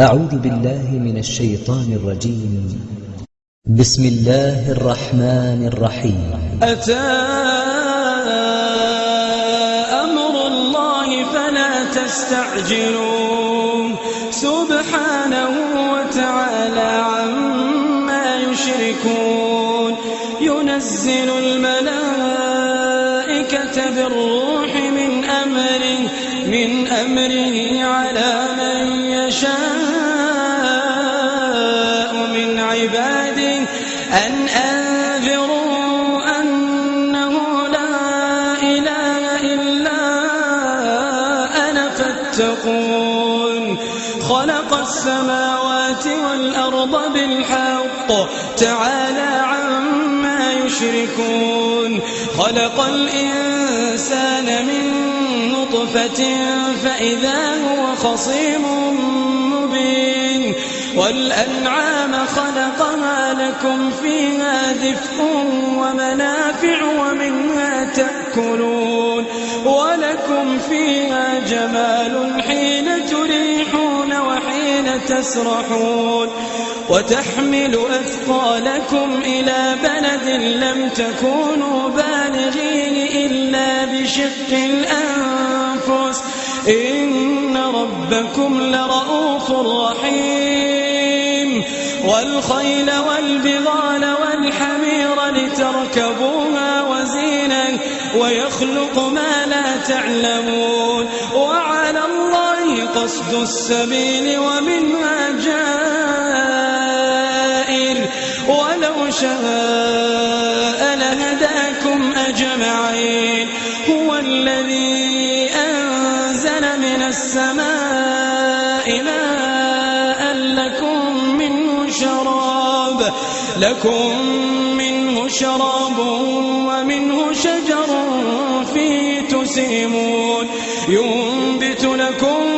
أعوذ بالله من الشيطان الرجيم. بسم الله الرحمن الرحيم. أتى أمر الله فلا تستعجلون. سبحانه وتعالى عما يشركون. ينزل الملائكة بالروح من أمره من أمره على من يشاء. بالحق تعالى عما يشركون. خلق الإنسان من نطفة فإذا هو خصيم مبين. والأنعام خلقها لكم فيها دفء ومنافع ومنها تأكلون. ولكم فيها جمال حين وحين تسرحون وتحمل أثقالكم إلى بلد لم تكونوا بالغيه إلا بشق الأنفس. إن ربكم لرؤوف رحيم. والخيل والبغال والحمير لتركبوها وزينا ويخلق ما لا تعلمون. وعلى قصد السبيل ومنها جائر ولو شاء لهداكم أجمعين. هو الذي أنزل من السماء ماء لكم منه شراب. لكم منه شراب ومنه شجر فيه تسيمون. ينبت لكم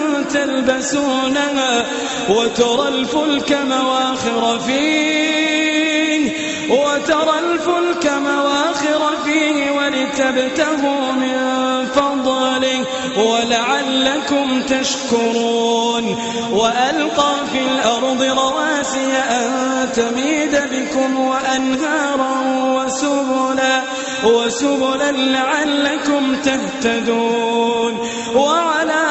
تلبسونها وترى الفلك مواخر فيه وترى الفلك مواخر فيه ولتبتغوا من فضله ولعلكم تشكرون. وألقى في الأرض رواسي أن تميد بكم وأنهارا وسبلا وسبلا لعلكم تهتدون. وعلامات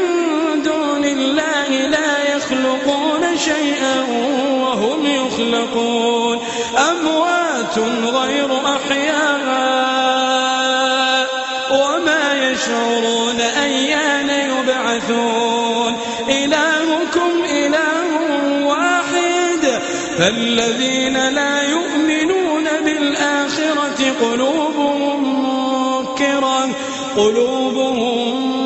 لا يخلقون شيئا وهم يخلقون. أموات غير أحياء وما يشعرون أيان يبعثون. إلهكم إله واحد. فالذين لا يؤمنون بالآخرة قلوبهم منكرة. قلوبهم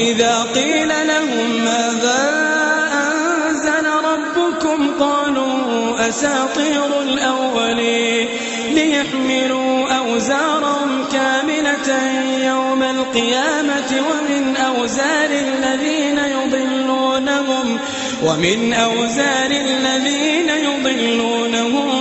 وإذا قيل لهم ماذا أنزل ربكم قالوا أساطير الأولين ليحملوا أوزارهم كاملة يوم القيامة ومن أوزار الذين يضلونهم ومن أوزار الذين يضلونهم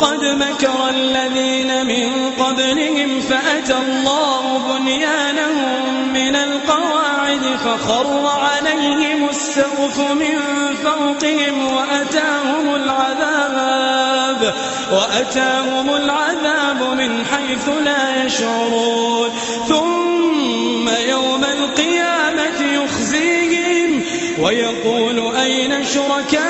قد مكر الذين من قبلهم فأتى الله بنيانهم من القواعد فخر عليهم السقف من فوقهم وأتاهم العذاب وأتاهم العذاب من حيث لا يشعرون. ثم يوم القيامة يخزيهم ويقول أين شركائي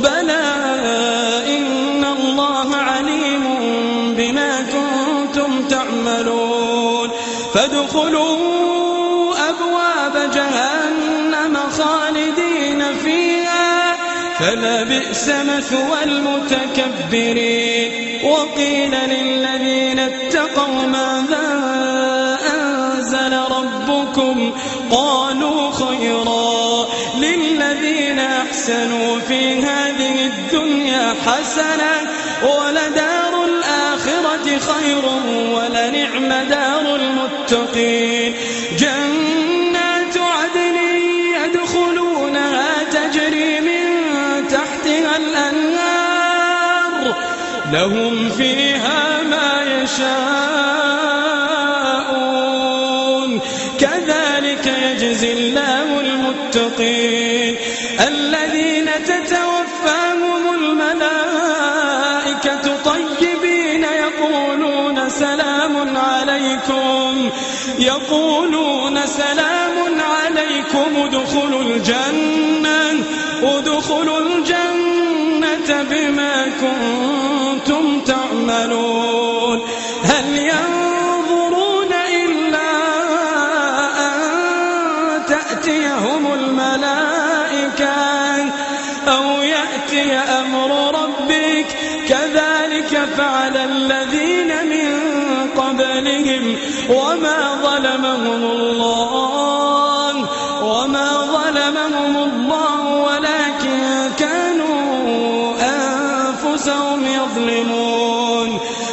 بلى إن الله عليم بما كنتم تعملون. فادخلوا أبواب جهنم خالدين فيها. فلبئس مثوى المتكبرين. وقيل للذين اتقوا ماذا أنزل ربكم؟ قالوا خيرا. أحسنوا في هذه الدنيا حسنة ولدار الآخرة خير ولنعم دار المتقين. يقولون سلام عليكم ادخلوا الجنة ادخلوا الجنة بما كنتم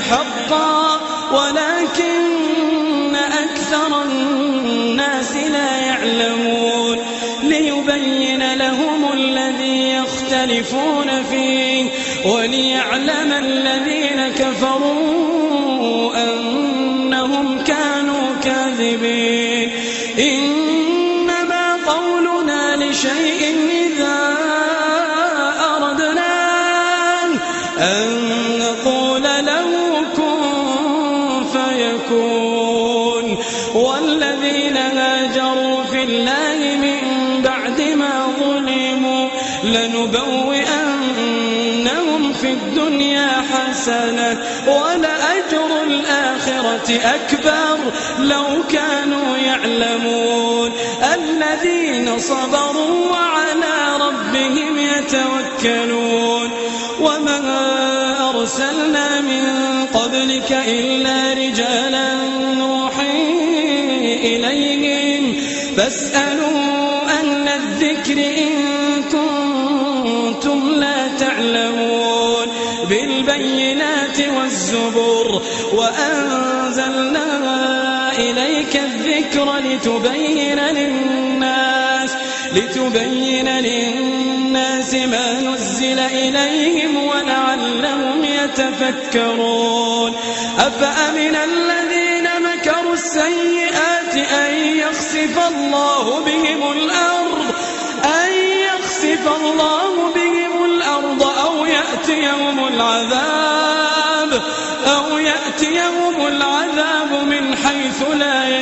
حقا ولكن أكثر الناس لا يعلمون ليبين لهم الذي يختلفون فيه وليعلم الذين كفروا حسنة ولأجر الآخرة أكبر لو كانوا يعلمون. الذين صبروا وعلى ربهم يتوكلون. وما أرسلنا من قبلك إلا رجالا نوحي إليهم. فاسألوا أهل الذكر إن بالبينات والزبر وأنزلنا إليك الذكر لتبين للناس لتبين للناس ما نزل إليهم ولعلهم يتفكرون. أفأمن الذين مكروا السيئات أن يخسف الله بهم الأرض؟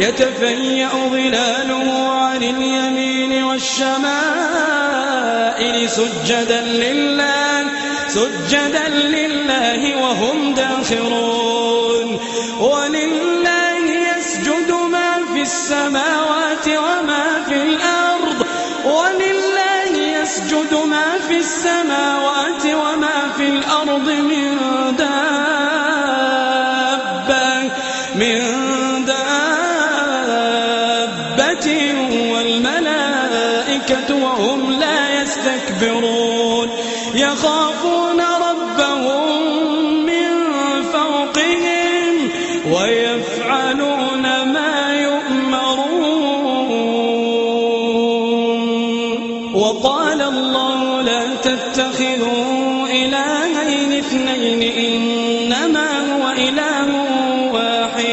يتفيأ ظلاله عن اليمين والشمائل سجدا لله سجدا لله وهم داخرون. ولله يسجد ما في السماوات وما في الأرض. ولله يسجد ما في السماوات وما في الأرض من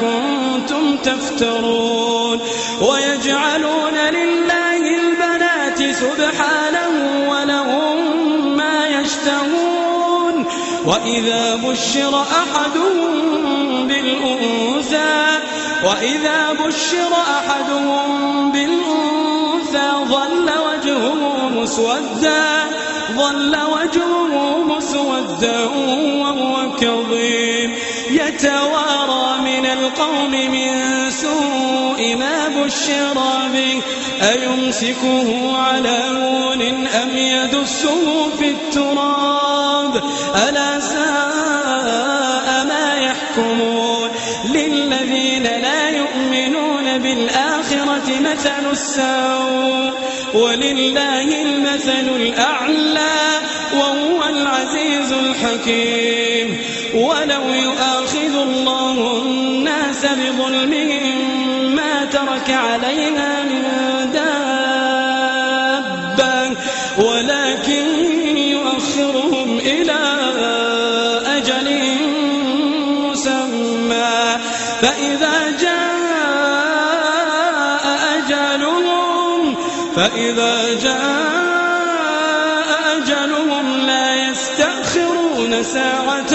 كنتم تفترون ويجعلون لله البنات سبحانه ولهم ما يشتهون وإذا بشر أحدهم بالأنثى وإذا بشر أحدهم بالأنثى ظل وجهه مسودا ظل وجهه مسودا وهو كظيم يتوارى القوم من سوء ما بشر به أيمسكه على هون أم يدسه في التراب؟ ألا ساء ما يحكمون؟ للذين لا يؤمنون بالآخرة مثل السوء ولله المثل الأعلى وهو العزيز الحكيم. ولو يؤاخذ الله الناس بظلمهم ما ترك عليها من دابة ولكن يؤخرهم إلى أجل مسمى. فإذا جاء أجلهم فإذا جاء أجلهم لا يستأخرون ساعة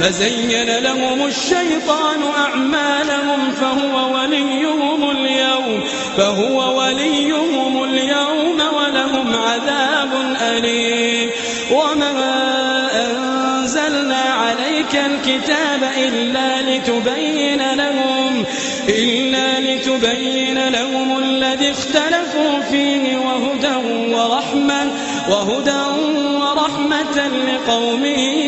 فزين لهم الشيطان أعمالهم فهو وليهم اليوم فهو وليهم اليوم ولهم عذاب أليم. وما أنزلنا عليك الكتاب إلا لتبين لهم إلا لتبين لهم الذي اختلفوا فيه وهدى ورحمة وهدى ورحمة لقوم يؤمنون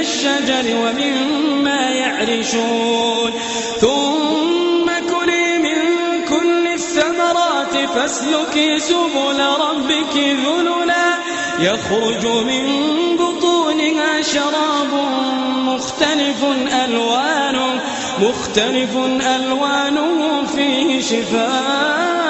الشجر ومما يعرشون. ثم كلي من كل الثمرات فاسلكي سبل ربك ذللا. يخرج من بطونها شراب مختلف ألوانه مختلف ألوانه فيه شفاء.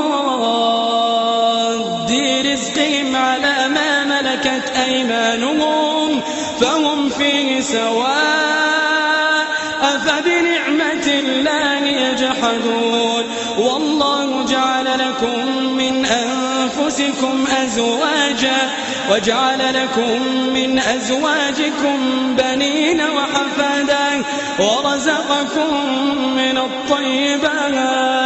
رزقهم على ما ملكت أيمانهم فهم فيه سواء أفبنعمة الله يجحدون والله جعل لكم من أنفسكم أزواجا وجعل لكم من أزواجكم بنين وحفادا ورزقكم من الطيبات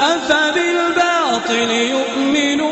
أفبالباطل يؤمنون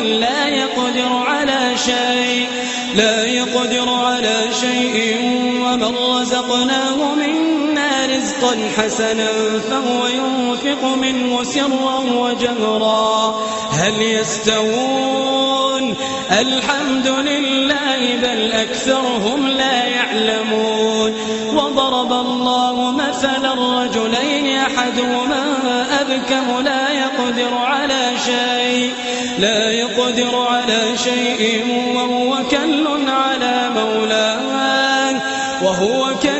مملوكا لا يقدر على شيء لا يقدر على شيء ومن رزقناه منا رزقا حسنا فهو ينفق منه سرا وجهرا. هل يستوون؟ الحمد لله بل أكثرهم لا يعلمون. وضرب الله مثلا رجلين أحدهما أبكم لا يقدر على شيء لا يقدر على شيء وهو كل على مولاه وهو كل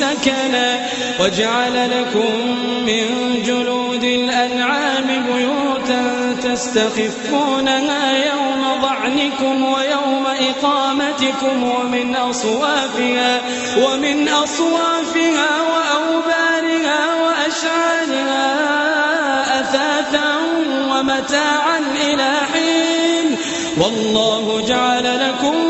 سكنا وجعل لكم من جلود الأنعام بيوتا تستخفونها يوم ضعنكم ويوم إقامتكم ومن أصوافها ومن أصوافها وأوبارها وأشعارها أثاثا ومتاعا إلى حين والله جعل لكم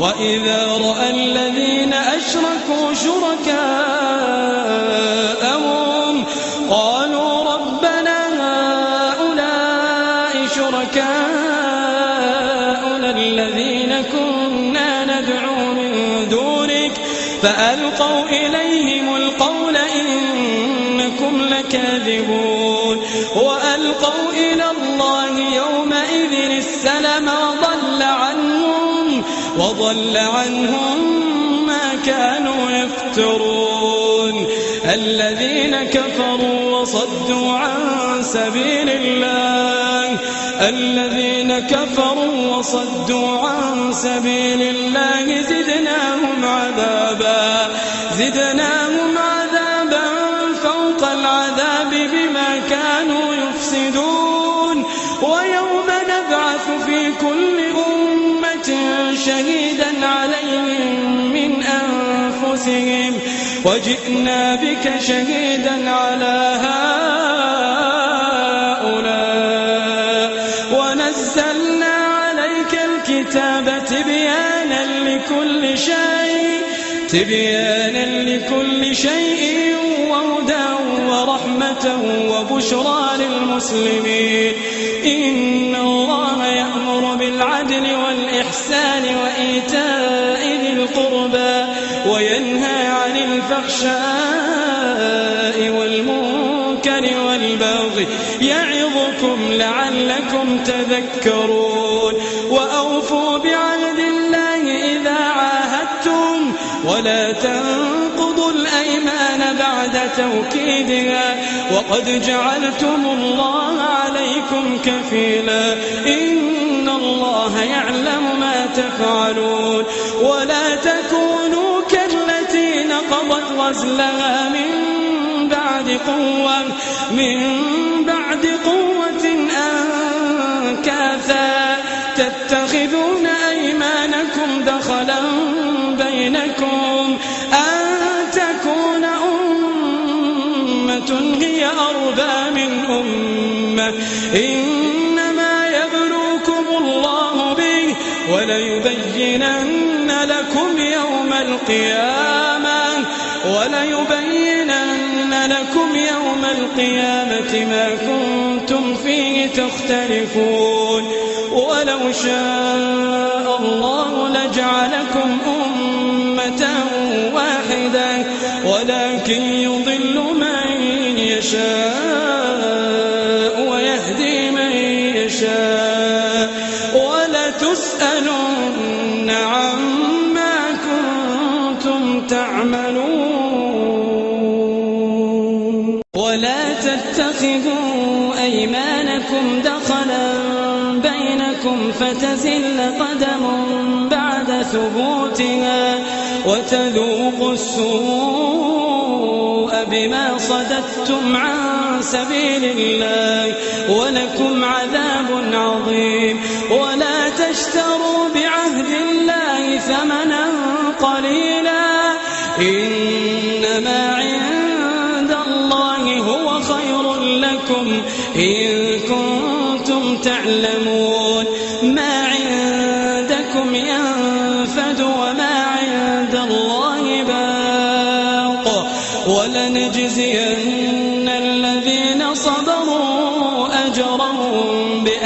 وإذا رأى الذين أشركوا شركاءهم وضل عنهم ما كانوا يفترون. الذين كفروا وصدوا عن سبيل الله. الذين كفروا وصدوا عن سبيل الله زدناهم عذابا. زدناهم عذابا فوق العذاب بما كانوا يفسدون. ويوم نبعث في كل شهيدا عليهم من أنفسهم. وجئنا بك شهيدا على هؤلاء. ونزلنا عليك الكتاب تبيانا لكل شيء. تبيانا لكل شيء وهدى ورحمة وبشرى للمسلمين. إن الله يأمر بالعدل والإحسان وإيتاء ذي القربى وينهى عن الفحشاء والمنكر والبغي يعظكم لعلكم تذكرون وأوفوا بعهد الله إذا عاهدتم ولا تنقضوا الأيمان بعد توكيدها وقد جعلتم الله عليكم كفيلا إن الله يعلم ما تفعلون ولا تكونوا كالتي نقضت غزلها من بعد قوة من بعد قوة أنكاثا. تتخذون أيمانكم دخلا بينكم. أن تكون أمة هي أربى من أمة. إنما وليبينن لكم يوم القيامة وليبينن لكم يوم القيامة ما كنتم فيه تختلفون. ولو شاء الله لجعلكم أمة واحدة ولكن يضل من يشاء. فتزل قدم بعد ثبوتها وتذوقوا السوء بما صددتم عن سبيل الله ولكم عذاب عظيم. ولا تشتروا بعهد الله ثمنا قليلا. إنما عند الله هو خير لكم إن كنتم تعلمون.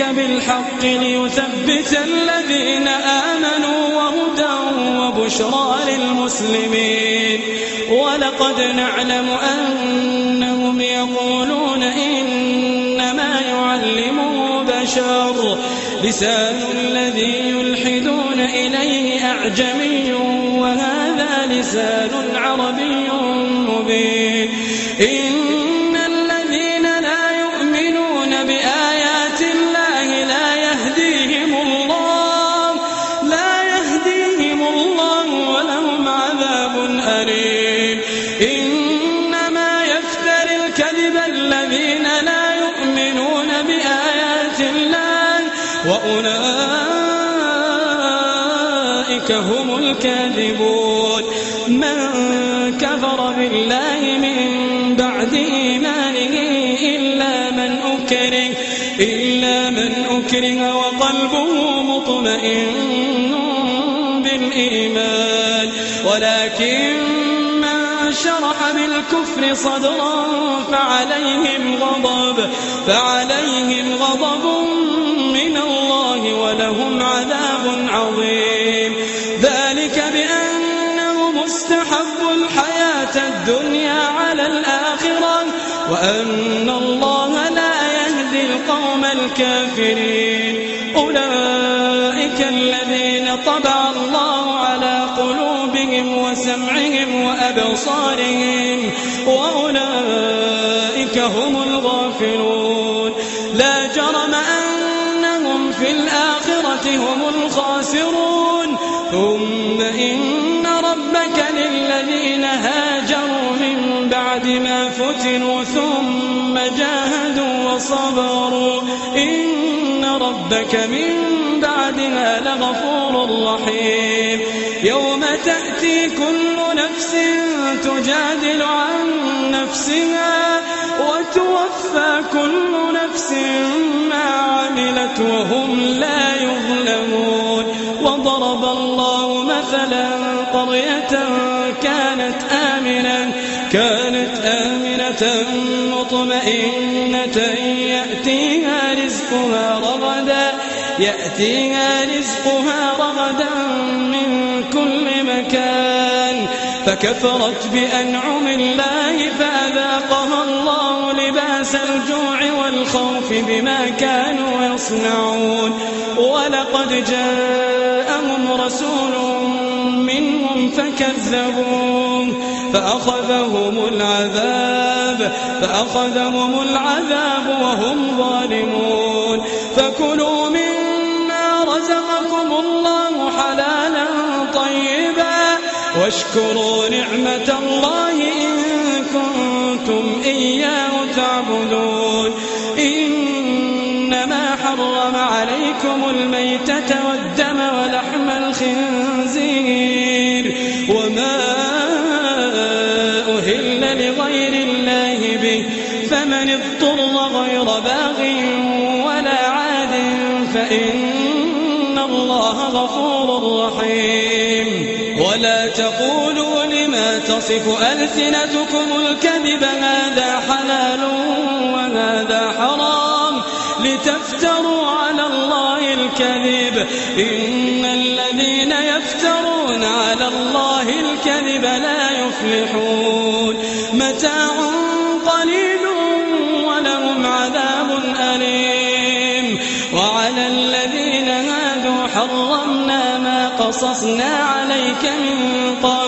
ربك بالحق ليثبت الذين آمنوا وهدى وبشرى للمسلمين. ولقد نعلم أنهم يقولون إنما يعلمه بشر. لسان الذي يلحدون إليه أعجمي وهذا لسان عربي مبين. وأولئك هم الكاذبون. من كفر بالله من بعد إيمانه إلا من أكره إلا من أكره وقلبه مطمئن بالإيمان. ولكن من شرح بالكفر صدرا فعليهم غضب فعليهم غضب من الله ولهم عذاب عظيم. وأن الله لا يهدي القوم الكافرين. أولئك الذين طبع الله على قلوبهم وسمعهم وأبصارهم وأولئك هم الغافلون. لا جرم أنهم في الآخرة هم الخاسرون. ثم إن فتنوا ثم جاهدوا وصبروا. إن ربك من بعدها لغفور رحيم. يوم تأتي كل نفس تجادل عن نفسها وتوفى كل نفس ما عملت وهم لا يظلمون. وضرب الله مثلا قرية كانت آمنة آمنة مطمئنة يأتيها رزقها رغدا يأتيها رزقها رغدا من كل مكان. فكفرت بأنعم الله فأذاقها الله لباس الجوع والخوف بما كانوا يصنعون. ولقد جاءهم رسول منهم فكذبوه فأخذهم العذاب فأخذهم العذاب وهم ظالمون. فكلوا مما رزقكم الله حلالا طيبا واشكروا نعمة الله إن كنتم إياه تعبدون. إنما حرم عليكم الميتة والدم ولحم الخنزير. تصف ألسنتكم الكذب هذا حلال وهذا حرام لتفتروا على الله الكذب. إن الذين يفترون على الله الكذب لا يفلحون. متاع قليل ولهم عذاب أليم. وعلى الذين هادوا حرمنا ما قصصنا عليك من قبل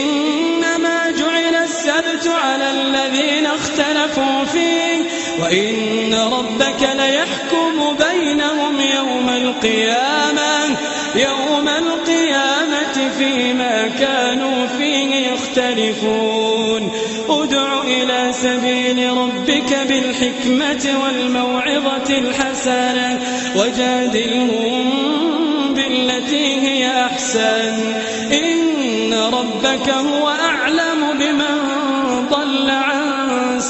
الذين اختلفوا فيه وإن ربك ليحكم بينهم يوم القيامة يوم القيامة فيما كانوا فيه يختلفون. ادع إلى سبيل ربك بالحكمة والموعظة الحسنة وجادلهم بالتي هي أحسن. إن ربك هو